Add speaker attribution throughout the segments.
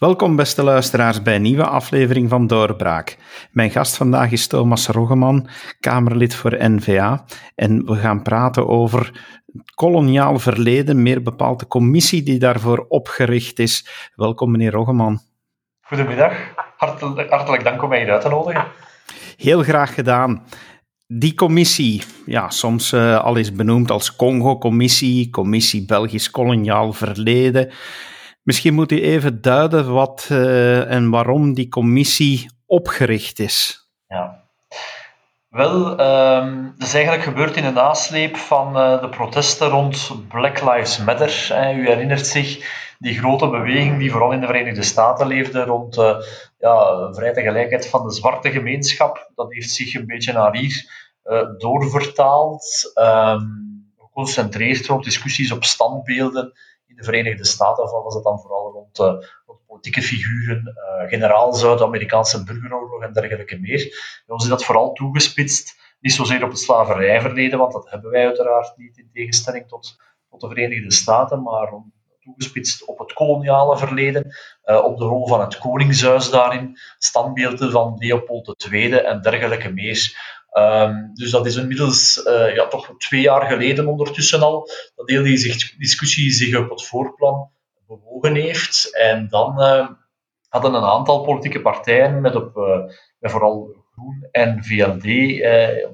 Speaker 1: Welkom, beste luisteraars, bij een nieuwe aflevering van Doorbraak. Mijn gast vandaag is Thomas Roggeman, Kamerlid voor NVA. En we gaan praten over het koloniaal verleden, meer bepaald de commissie die daarvoor opgericht is. Welkom, meneer Roggeman.
Speaker 2: Goedemiddag. Hartelijk, hartelijk dank om mij hier uit te nodigen.
Speaker 1: Heel graag gedaan. Die commissie, ja, soms uh, al is benoemd als Congo-commissie, Commissie Belgisch Koloniaal Verleden. Misschien moet u even duiden wat uh, en waarom die commissie opgericht is.
Speaker 2: Ja. Wel, um, dat is eigenlijk gebeurd in de nasleep van uh, de protesten rond Black Lives Matter. u herinnert zich die grote beweging die vooral in de Verenigde Staten leefde rond uh, ja, vrijheid en gelijkheid van de zwarte gemeenschap. Dat heeft zich een beetje naar hier doorvertaald. Um, geconcentreerd rond discussies op standbeelden de Verenigde Staten was het dan vooral rond, rond politieke figuren, uh, generaals uit de Amerikaanse burgeroorlog en dergelijke meer. Bij ons is dat vooral toegespitst, niet zozeer op het slavernijverleden, want dat hebben wij uiteraard niet in tegenstelling tot, tot de Verenigde Staten, maar om, toegespitst op het koloniale verleden, uh, op de rol van het Koningshuis daarin, standbeelden van Leopold II en dergelijke meer. Um, dus dat is inmiddels uh, ja, toch twee jaar geleden ondertussen al, dat heel die discussie zich op het voorplan bewogen heeft. En dan uh, hadden een aantal politieke partijen, met, op, uh, met vooral Groen en VLD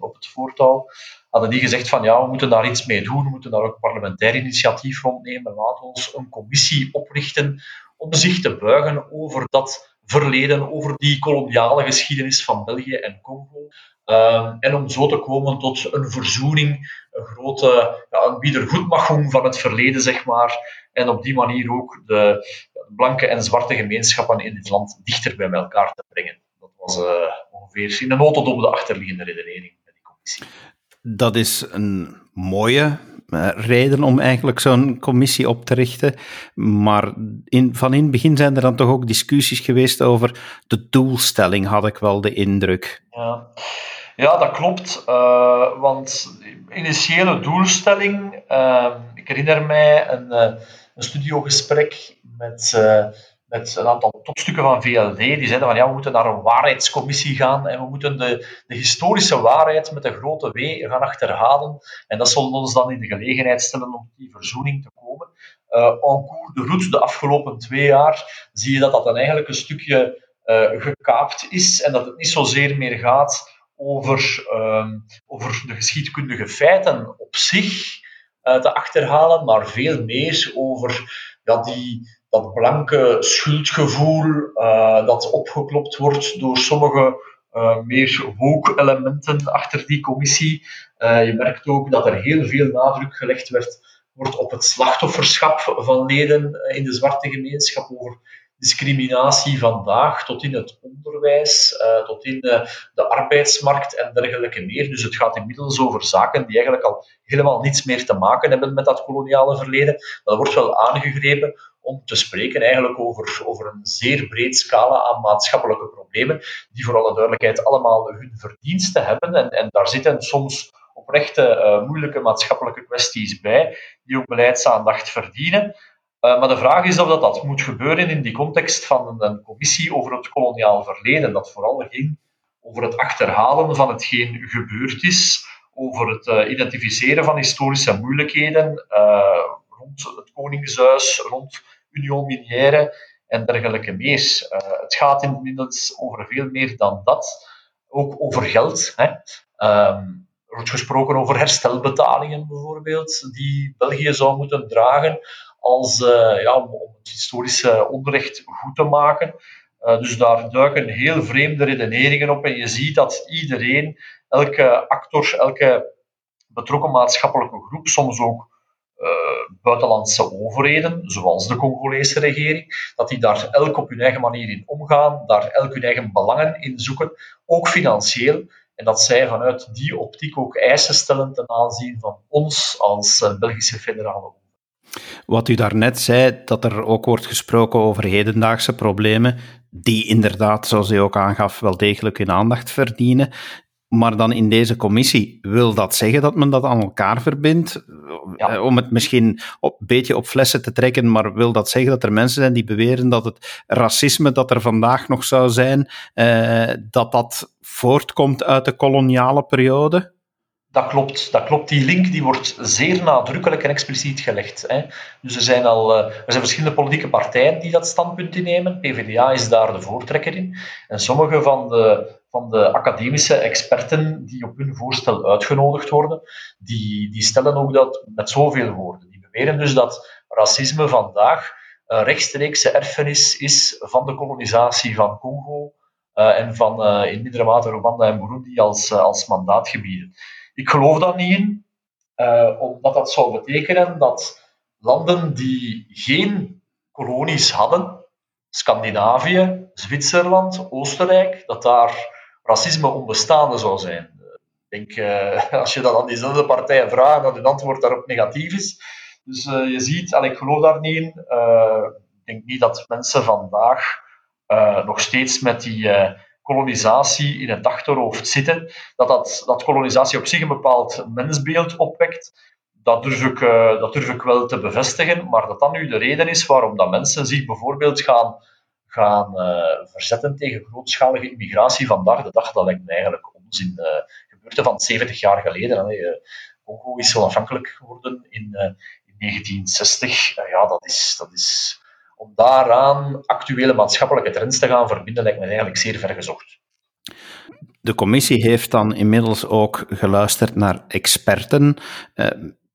Speaker 2: op het voortouw, hadden die gezegd van ja, we moeten daar iets mee doen, we moeten daar ook parlementair initiatief rondnemen, laten we ons een commissie oprichten om zich te buigen over dat verleden, over die koloniale geschiedenis van België en Congo. Um, en om zo te komen tot een verzoening, een grote ja, een wiedergoedmachung van het verleden, zeg maar. En op die manier ook de, de blanke en zwarte gemeenschappen in dit land dichter bij elkaar te brengen. Dat was uh, ongeveer in een notendop de achterliggende redenering bij die commissie.
Speaker 1: Dat is een mooie uh, reden om eigenlijk zo'n commissie op te richten. Maar van in het begin zijn er dan toch ook discussies geweest over de doelstelling, had ik wel de indruk.
Speaker 2: Ja. Ja, dat klopt. Uh, want initiële doelstelling, uh, ik herinner mij een, een studiogesprek met, met een aantal topstukken van VLD. Die zeiden van ja, we moeten naar een waarheidscommissie gaan en we moeten de, de historische waarheid met een grote W gaan achterhalen. En dat zal ons dan in de gelegenheid stellen om die verzoening te komen. Uh, en cours de route de afgelopen twee jaar zie je dat dat dan eigenlijk een stukje gekaapt is en dat het niet zozeer meer gaat over, um, over de geschiedkundige feiten op zich uh, te achterhalen, maar veel meer over ja, die, dat blanke schuldgevoel uh, dat opgeklopt wordt door sommige uh, meer woke-elementen achter die commissie. je merkt ook dat er heel veel nadruk gelegd werd, wordt op het slachtofferschap van leden in de zwarte gemeenschap, over discriminatie vandaag tot in het onderwijs, tot in de, de, arbeidsmarkt en dergelijke meer. Dus het gaat inmiddels over zaken die eigenlijk al helemaal niets meer te maken hebben met dat koloniale verleden. Er wordt wel aangegrepen om te spreken eigenlijk over, over een zeer breed scala aan maatschappelijke problemen, die voor alle duidelijkheid allemaal hun verdiensten hebben. En, en daar zitten soms oprechte, uh, moeilijke maatschappelijke kwesties bij, die ook beleidsaandacht verdienen. Uh, maar de vraag is of dat, dat moet gebeuren in die context van een, een, commissie over het koloniaal verleden, dat vooral ging over het achterhalen van hetgeen gebeurd is, over het uh, identificeren van historische moeilijkheden rond het Koningshuis, rond Union Minière en dergelijke meer. het gaat inmiddels over veel meer dan dat, ook over geld. Hè. Um, er wordt gesproken over herstelbetalingen bijvoorbeeld, die België zou moeten dragen als, uh, ja, om, het historische onrecht goed te maken. Uh, dus daar duiken heel vreemde redeneringen op en je ziet dat iedereen, elke actor, elke betrokken maatschappelijke groep, soms ook buitenlandse overheden, zoals de Congolese regering, dat die daar elk op hun eigen manier in omgaan, daar elk hun eigen belangen in zoeken, ook financieel. En dat zij vanuit die optiek ook eisen stellen ten aanzien van ons als Belgische federale overheid.
Speaker 1: Wat u daarnet zei, dat er ook wordt gesproken over hedendaagse problemen, die inderdaad, zoals u ook aangaf, wel degelijk hun aandacht verdienen. Maar dan in deze commissie, wil dat zeggen dat men dat aan elkaar verbindt? Eh, om het misschien een beetje op flessen te trekken, maar wil dat zeggen dat er mensen zijn die beweren dat het racisme dat er vandaag nog zou zijn, eh, dat dat voortkomt uit de koloniale periode?
Speaker 2: Dat klopt, dat klopt. Die link die wordt zeer nadrukkelijk en expliciet gelegd. Hè. Dus er zijn al eh, er zijn verschillende politieke partijen die dat standpunt innemen. PvdA is daar de voortrekker in. En sommige van de, van de academische experten die op hun voorstel uitgenodigd worden, die, die stellen ook dat met zoveel woorden. Die beweren dus dat racisme vandaag een rechtstreekse erfenis is van de kolonisatie van Congo uh, en van uh, in mindere mate Rwanda en Burundi als, als mandaatgebieden. Ik geloof daar niet in, uh, omdat dat zou betekenen dat landen die geen kolonies hadden, Scandinavië, Zwitserland, Oostenrijk, dat daar racisme onbestaande zou zijn. Ik denk, uh, als je dat aan diezelfde partijen vraagt, dat hun antwoord daarop negatief is. Dus uh, je ziet, al, ik geloof daar niet in. ik denk niet dat mensen vandaag nog steeds met die kolonisatie in het achterhoofd zitten, dat, dat, dat kolonisatie op zich een bepaald mensbeeld opwekt, dat durf, ik, uh, dat durf ik wel te bevestigen, maar dat dat nu de reden is waarom dat mensen zich bijvoorbeeld gaan, gaan uh, verzetten tegen grootschalige immigratie vandaag de dag, dat lijkt me eigenlijk onzin. Uh, gebeurde van 70 jaar geleden. Hè. Congo is onafhankelijk geworden in, in 1960. ja, dat is, dat is om daaraan actuele maatschappelijke trends te gaan verbinden, lijkt me eigenlijk zeer vergezocht.
Speaker 1: De commissie heeft dan inmiddels ook geluisterd naar experten. Uh,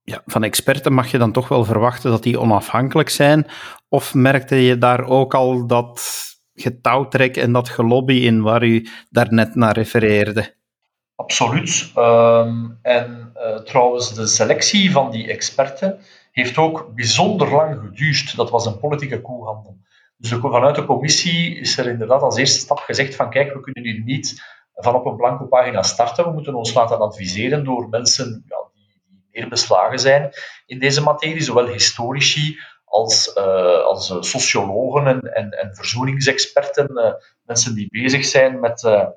Speaker 1: ja, van experten mag je dan toch wel verwachten dat die onafhankelijk zijn? Of merkte je daar ook al dat getouwtrek en dat gelobby in waar u daarnet naar refereerde?
Speaker 2: Absoluut. Um, en uh, trouwens, de selectie van die experten heeft ook bijzonder lang geduurd. Dat was een politieke koehandel. Dus vanuit de commissie is er inderdaad als eerste stap gezegd van kijk, we kunnen hier niet van op een blanco pagina starten. We moeten ons laten adviseren door mensen ja, die, meer beslagen zijn in deze materie, zowel historici als, uh, als sociologen en, en, en verzoeningsexperten, uh, mensen die bezig zijn met de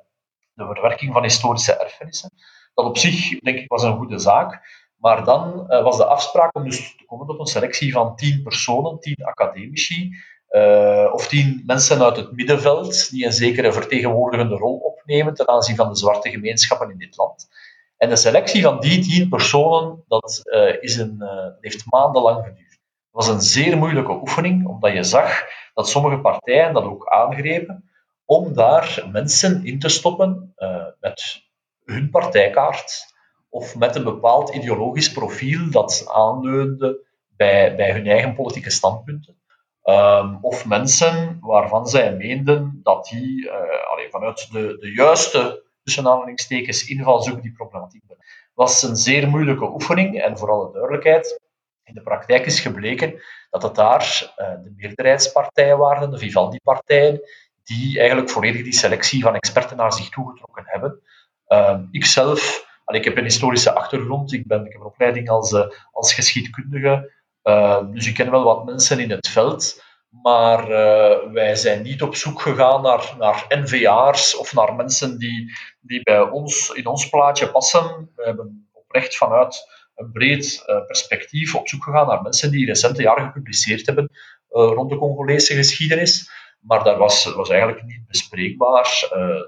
Speaker 2: verwerking van historische erfenissen. Dat op zich, denk ik, was een goede zaak. Maar dan uh, was de afspraak om dus te komen tot een selectie van tien personen, tien academici, uh, of tien mensen uit het middenveld, die een zekere vertegenwoordigende rol opnemen ten aanzien van de zwarte gemeenschappen in dit land. En de selectie van die tien personen, dat, uh, is een, heeft maandenlang geduurd. Het was een zeer moeilijke oefening, omdat je zag dat sommige partijen dat ook aangrepen, om daar mensen in te stoppen met hun partijkaart, of met een bepaald ideologisch profiel dat aanleunde bij, bij hun eigen politieke standpunten. Um, of mensen waarvan zij meenden dat die allee, vanuit de, de juiste tussen aanhalingstekens invalshoek die problematiek Het was een zeer moeilijke oefening en voor alle duidelijkheid, in de praktijk is gebleken dat het daar uh, de meerderheidspartijen waren, de Vivaldi-partijen, die eigenlijk volledig die selectie van experten naar zich toegetrokken hebben. Uh, ik zelf Ik heb een historische achtergrond, ik, ben, ik heb een opleiding als, uh, als geschiedkundige, uh, dus ik ken wel wat mensen in het veld. Maar uh, wij zijn niet op zoek gegaan naar, naar NVA'ers of naar mensen die, die bij ons in ons plaatje passen. We hebben oprecht vanuit een breed perspectief op zoek gegaan naar mensen die recente jaren gepubliceerd hebben rond de Congolese geschiedenis. Maar dat was, was eigenlijk niet bespreekbaar,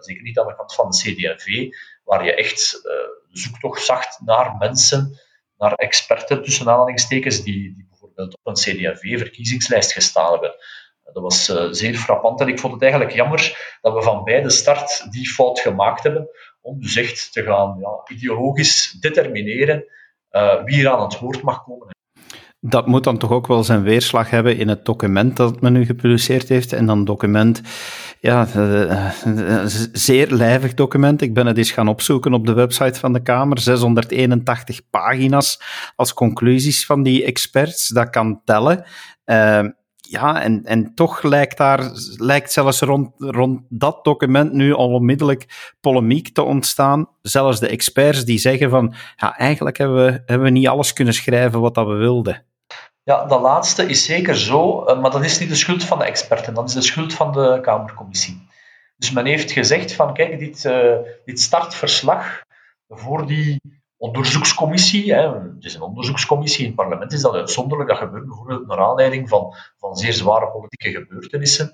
Speaker 2: zeker niet aan de kant van de CD&V, waar je echt zoektocht zag naar mensen, naar experten tussen aanhalingstekens, die, die bijvoorbeeld op een CD&V-verkiezingslijst gestaan hebben. Dat was uh, zeer frappant en ik vond het eigenlijk jammer dat we van bij de start die fout gemaakt hebben om dus echt te gaan ja, ideologisch determineren uh, wie er aan het woord mag komen
Speaker 1: dat moet dan toch ook wel zijn weerslag hebben in het document dat men nu gepubliceerd heeft. En dan document, ja, een zeer lijvig document. Ik ben het eens gaan opzoeken op de website van de Kamer. 681 pagina's als conclusies van die experts. Dat kan tellen. Uh, ja, en, en toch lijkt daar lijkt zelfs rond, rond dat document nu al onmiddellijk polemiek te ontstaan. Zelfs de experts die zeggen van, ja, eigenlijk hebben we, hebben we niet alles kunnen schrijven wat dat we wilden.
Speaker 2: Ja, dat laatste is zeker zo, eh, maar dat is niet de schuld van de experten, dat is de schuld van de Kamercommissie. Dus men heeft gezegd van kijk, dit, uh, dit startverslag voor die onderzoekscommissie, hè, het is een onderzoekscommissie in het parlement, is dat uitzonderlijk. Dat gebeurt bijvoorbeeld naar aanleiding van, van zeer zware politieke gebeurtenissen.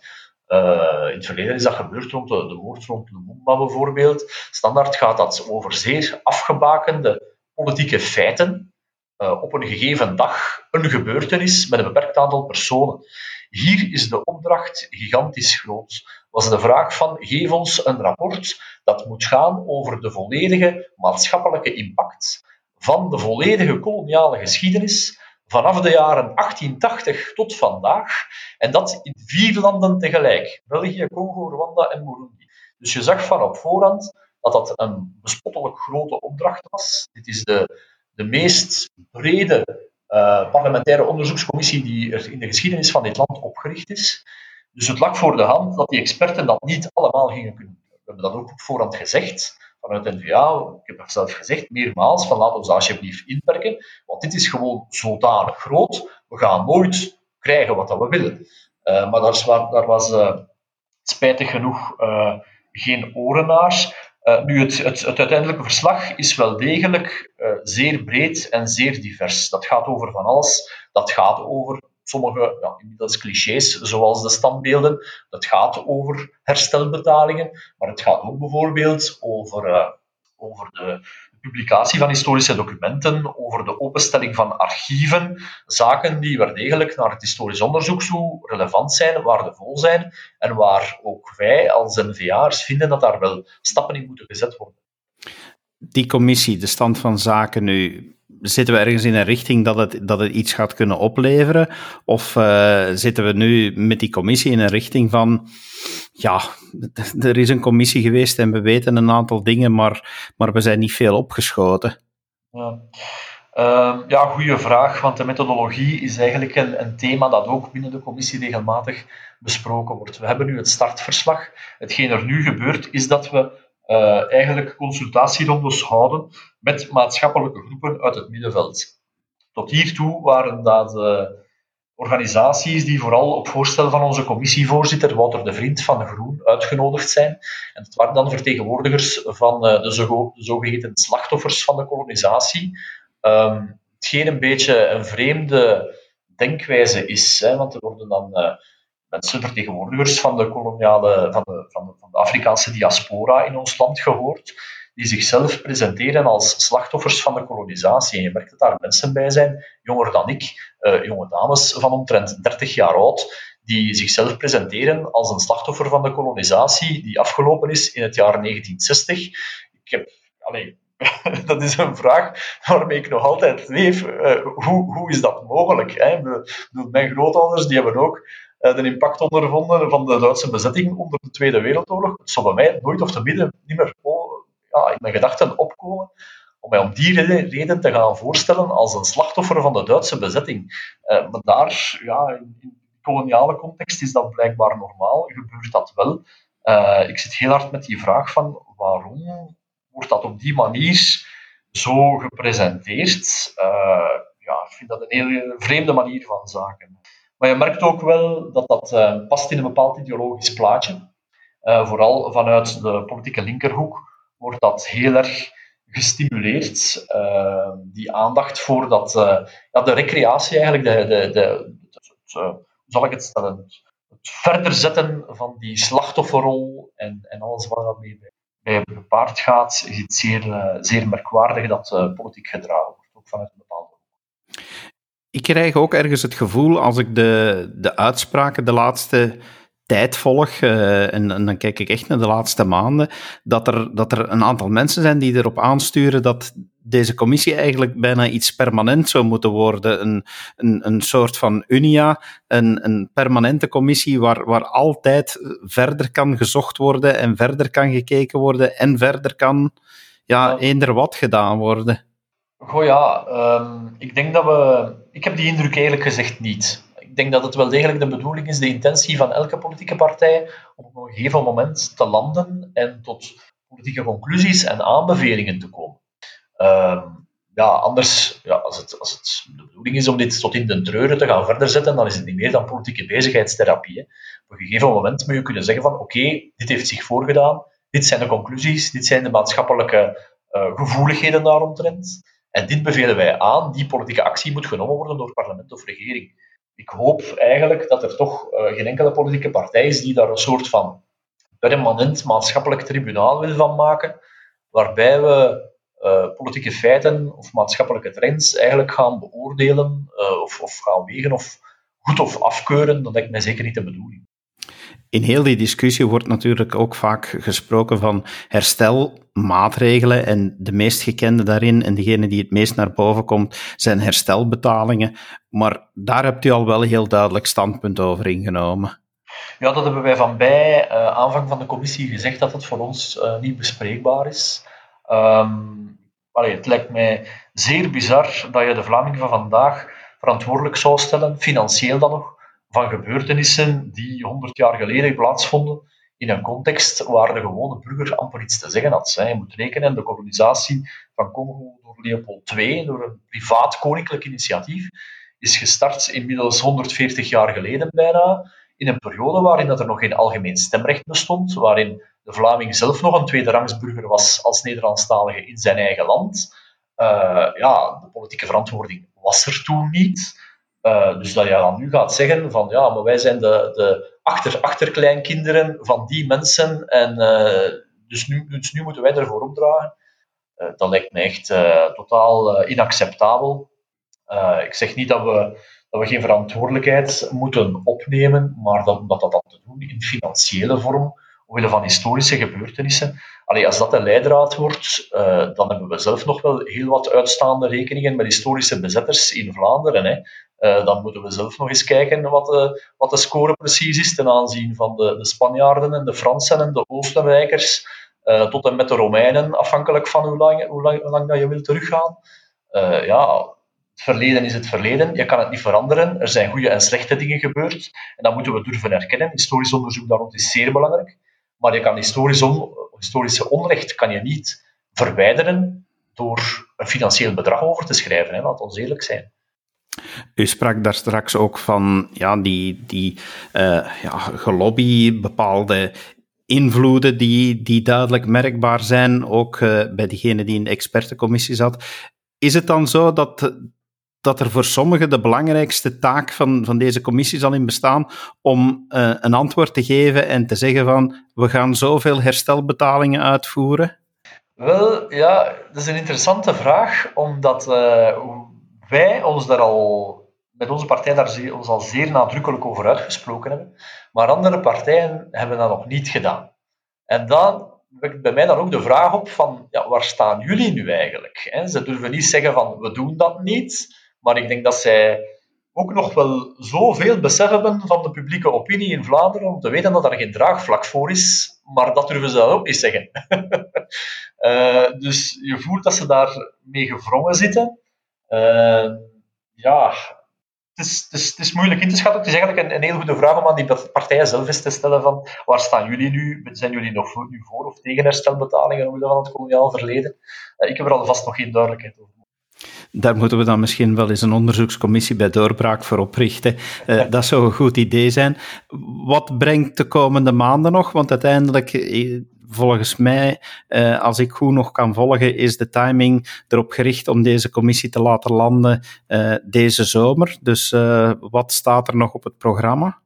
Speaker 2: Uh, in het verleden is dat gebeurd rond de, de moord rond Lumumba bijvoorbeeld. Standaard gaat dat over zeer afgebakende politieke feiten. Uh, op een gegeven dag een gebeurtenis met een beperkt aantal personen. Hier is de opdracht gigantisch groot. Was de vraag van geef ons een rapport dat moet gaan over de volledige maatschappelijke impact van de volledige koloniale geschiedenis vanaf de jaren 1880 tot vandaag. En dat in vier landen tegelijk: België, Congo, Rwanda en Burundi. Dus je zag van op voorhand dat dat een bespottelijk grote opdracht was. Dit is de, de meest brede uh, parlementaire onderzoekscommissie die er in de geschiedenis van dit land opgericht is. Dus het lag voor de hand dat die experten dat niet allemaal gingen kunnen doen. We hebben dat ook op voorhand gezegd vanuit NVA. Ik heb het zelf gezegd, meermaals, van laat ons alsjeblieft inperken, want dit is gewoon zodanig groot. We gaan nooit krijgen wat we willen. Uh, maar daar, daar was uh, spijtig genoeg geen oren naar. Uh, nu, het, het, uiteindelijke verslag is wel degelijk uh, zeer breed en zeer divers. Dat gaat over van alles. Dat gaat over sommige ja, inmiddels clichés, zoals de standbeelden. Dat gaat over herstelbetalingen, maar het gaat ook bijvoorbeeld over, uh, over de, publicatie van historische documenten, over de openstelling van archieven, zaken die wel degelijk naar het historisch onderzoek toe relevant zijn, waardevol zijn en waar ook wij als NVA'ers vinden dat daar wel stappen in moeten gezet worden.
Speaker 1: Die commissie, de stand van zaken nu, zitten we ergens in een richting dat het, dat het iets gaat kunnen opleveren? Of uh, zitten we nu met die commissie in een richting van, ja, er is een commissie geweest en we weten een aantal dingen, maar, maar we zijn niet veel opgeschoten?
Speaker 2: Ja. Uh, ja, goede vraag, want de methodologie is eigenlijk een, een, thema dat ook binnen de commissie regelmatig besproken wordt. We hebben nu het startverslag. Hetgeen er nu gebeurt, is dat we uh, eigenlijk consultatierondes houden met maatschappelijke groepen uit het middenveld. Tot hiertoe waren dat uh, organisaties die vooral op voorstel van onze commissievoorzitter Wouter de Vriend van Groen uitgenodigd zijn. En dat waren dan vertegenwoordigers van uh, de, zo, zogeheten slachtoffers van de kolonisatie. Um, hetgeen een beetje een vreemde denkwijze is, hè, want er worden dan mensen, vertegenwoordigers van de koloniale, van de, van de, van de Afrikaanse diaspora in ons land gehoord, die zichzelf presenteren als slachtoffers van de kolonisatie. En je merkt dat daar mensen bij zijn, jonger dan ik, uh, jonge dames van omtrent 30 jaar oud, die zichzelf presenteren als een slachtoffer van de kolonisatie die afgelopen is in het jaar 1960. Ik heb, allez, dat is een vraag waarmee ik nog altijd leef. Uh, hoe, hoe is dat mogelijk? Hè? Mijn grootouders die hebben ook de impact ondervonden van de Duitse bezetting onder de Tweede Wereldoorlog. Het zal bij mij nooit of te midden niet meer ja, in mijn gedachten opkomen om mij om die reden te gaan voorstellen als een slachtoffer van de Duitse bezetting. Uh, maar daar, ja, in, in koloniale context is dat blijkbaar normaal, gebeurt dat wel. Uh, ik zit heel hard met die vraag van waarom wordt dat op die manier zo gepresenteerd? Ja, ik vind dat een heel vreemde manier van zaken. Maar je merkt ook wel dat dat uh, past in een bepaald ideologisch plaatje. Uh, vooral vanuit de politieke linkerhoek wordt dat heel erg gestimuleerd. Uh, die aandacht voor dat, ja, de recreatie eigenlijk, de, de, de, het, zal ik het stellen, het verder zetten van die slachtofferrol en, en alles wat daarmee bij, bij gepaard gaat, is iets zeer, zeer merkwaardig dat politiek gedragen wordt, ook vanuit een bepaalde hoek.
Speaker 1: Ik krijg ook ergens het gevoel, als ik de, de uitspraken de laatste tijd volg, uh, en, en, dan kijk ik echt naar de laatste maanden, dat er, dat er een aantal mensen zijn die erop aansturen dat deze commissie eigenlijk bijna iets permanent zou moeten worden. Een, een, een soort van unia, een, een permanente commissie waar, waar altijd verder kan gezocht worden en verder kan gekeken worden en verder kan ja, eender wat gedaan worden.
Speaker 2: Goh ja, um, ik denk dat we. Ik heb die indruk eigenlijk gezegd niet. Ik denk dat het wel degelijk de bedoeling is, de intentie van elke politieke partij, om op een gegeven moment te landen en tot politieke conclusies en aanbevelingen te komen. Um, ja, anders, ja, als, het, als het de bedoeling is om dit tot in den treuren te gaan verder zetten, dan is het niet meer dan politieke bezigheidstherapie. Hè. een gegeven moment moet je kunnen zeggen van oké, dit heeft zich voorgedaan, dit zijn de conclusies, dit zijn de maatschappelijke uh, gevoeligheden daaromtrent. En dit bevelen wij aan, die politieke actie moet genomen worden door parlement of regering. Ik hoop eigenlijk dat er toch uh, geen enkele politieke partij is die daar een soort van permanent maatschappelijk tribunaal wil van maken, waarbij we uh, politieke feiten of maatschappelijke trends eigenlijk gaan beoordelen of, of gaan wegen of goed of afkeuren. Dat lijkt mij zeker niet de bedoeling.
Speaker 1: In heel die discussie wordt natuurlijk ook vaak gesproken van herstelmaatregelen. En de meest gekende daarin, en degene die het meest naar boven komt, zijn herstelbetalingen. Maar daar hebt u al wel een heel duidelijk standpunt over ingenomen.
Speaker 2: Ja, dat hebben wij van bij uh, aanvang van de commissie gezegd dat het voor ons uh, niet bespreekbaar is. Um, het lijkt mij zeer bizar dat je de Vlaming van vandaag verantwoordelijk zou stellen, financieel dan nog, van gebeurtenissen die 100 jaar geleden plaatsvonden in een context waar de gewone burger amper iets te zeggen had. Je moet rekenen, de kolonisatie van Congo door Leopold II, door een privaat koninklijk initiatief, is gestart inmiddels 140 jaar geleden bijna, in een periode waarin dat er nog geen algemeen stemrecht bestond, waarin de Vlaming zelf nog een tweederangsburger was als Nederlandstalige in zijn eigen land. Uh, ja, de politieke verantwoording was er toen niet. Uh, dus dat je dan nu gaat zeggen van ja, maar wij zijn de, de achter, achterkleinkinderen van die mensen en uh, dus, nu, dus nu moeten wij ervoor opdragen. Uh, dat lijkt me echt totaal inacceptabel. ik zeg niet dat we, dat we geen verantwoordelijkheid moeten opnemen, maar dat, dat dat dan te doen in financiële vorm, omwille van historische gebeurtenissen. Allee, als dat de leidraad wordt, dan hebben we zelf nog wel heel wat uitstaande rekeningen met historische bezetters in Vlaanderen. Hè. Uh, dan moeten we zelf nog eens kijken wat de, wat de score precies is ten aanzien van de, de Spanjaarden en de Fransen en de Oostenrijkers, uh, tot en met de Romeinen, afhankelijk van hoe lang, hoe lang, hoe lang dat je wilt teruggaan. ja, het verleden is het verleden, je kan het niet veranderen. Er zijn goede en slechte dingen gebeurd en dat moeten we durven erkennen. Historisch onderzoek daar rond is zeer belangrijk. Maar je kan historisch historische onrecht kan je niet verwijderen door een financieel bedrag over te schrijven. Hè. Laat ons eerlijk zijn.
Speaker 1: U sprak daar straks ook van ja, die, die uh, ja, gelobby, bepaalde invloeden die, die duidelijk merkbaar zijn, ook uh, bij diegene die in de expertencommissie zat. Is het dan zo dat, dat er voor sommigen de belangrijkste taak van, van deze commissie zal in bestaan om uh, een antwoord te geven en te zeggen van we gaan zoveel herstelbetalingen uitvoeren?
Speaker 2: Wel, ja, dat is een interessante vraag, omdat wij ons daar al, met onze partij daar ons al zeer nadrukkelijk over uitgesproken hebben, maar andere partijen hebben dat nog niet gedaan. En dan wekt bij mij dan ook de vraag op van, ja, waar staan jullie nu eigenlijk? Ze durven niet zeggen van, we doen dat niet, maar ik denk dat zij ook nog wel zoveel besef hebben van de publieke opinie in Vlaanderen om te weten dat er geen draagvlak voor is, maar dat durven ze dan ook niet zeggen. uh, dus je voelt dat ze daar mee gevrongen zitten. Uh, ja, het is, het, is, het is, moeilijk in te schatten. Het is eigenlijk een, een heel goede vraag om aan die partijen zelf eens te stellen van waar staan jullie nu? Zijn jullie nog nu voor of tegen herstelbetalingen omwille van het koloniaal verleden? Uh, ik heb er alvast nog geen duidelijkheid over.
Speaker 1: Daar moeten we dan misschien wel eens een onderzoekscommissie bij doorbraak voor oprichten. Uh, dat zou een goed idee zijn. Wat brengt de komende maanden nog? Want uiteindelijk, eh, volgens mij, uh, als ik goed nog kan volgen, is de timing erop gericht om deze commissie te laten landen deze zomer. Dus wat staat er nog op het programma?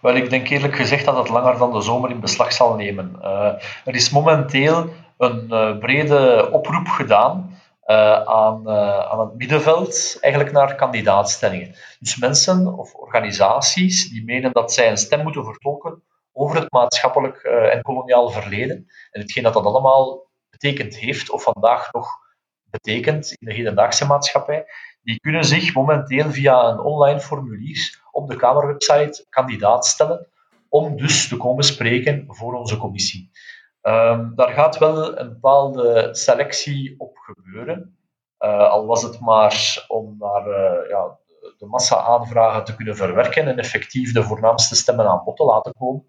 Speaker 2: Wel, ik denk eerlijk gezegd dat het langer dan de zomer in beslag zal nemen. er is momenteel een brede oproep gedaan aan, aan het middenveld eigenlijk naar kandidaatstellingen. Dus mensen of organisaties die menen dat zij een stem moeten vertolken over het maatschappelijk uh, en koloniaal verleden en hetgeen dat dat allemaal betekend heeft of vandaag nog betekent in de hedendaagse maatschappij, die kunnen zich momenteel via een online formulier op de Kamerwebsite kandidaat stellen om dus te komen spreken voor onze commissie. Um, daar gaat wel een bepaalde selectie op gebeuren. Uh, al was het maar om naar uh, ja, de massa aanvragen te kunnen verwerken en effectief de voornaamste stemmen aan bod te laten komen.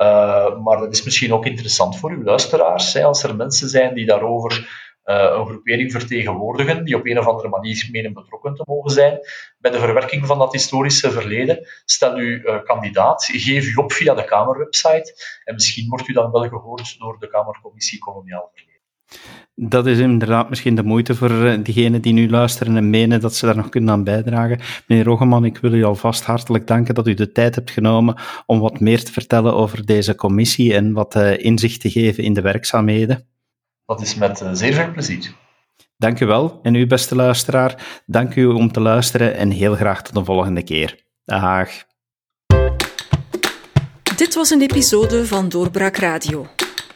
Speaker 2: Uh, maar dat is misschien ook interessant voor uw luisteraars, als er mensen zijn die daarover een groepering vertegenwoordigen die op een of andere manier menen betrokken te mogen zijn bij de verwerking van dat historische verleden. Stel u kandidaat, geef u op via de Kamerwebsite en misschien wordt u dan wel gehoord door de Kamercommissie Koloniaal.
Speaker 1: Dat is inderdaad misschien de moeite voor eh, diegenen die nu luisteren en menen dat ze daar nog kunnen aan bijdragen. Meneer Roggeman, ik wil u alvast hartelijk danken dat u de tijd hebt genomen om wat meer te vertellen over deze commissie en wat uh, inzicht te geven in de werkzaamheden.
Speaker 2: Dat is met uh, zeer veel plezier.
Speaker 1: Dank u wel. En u, beste luisteraar, dank u om te luisteren en heel graag tot de volgende keer. Dag.
Speaker 3: Dit was een episode van Doorbraak Radio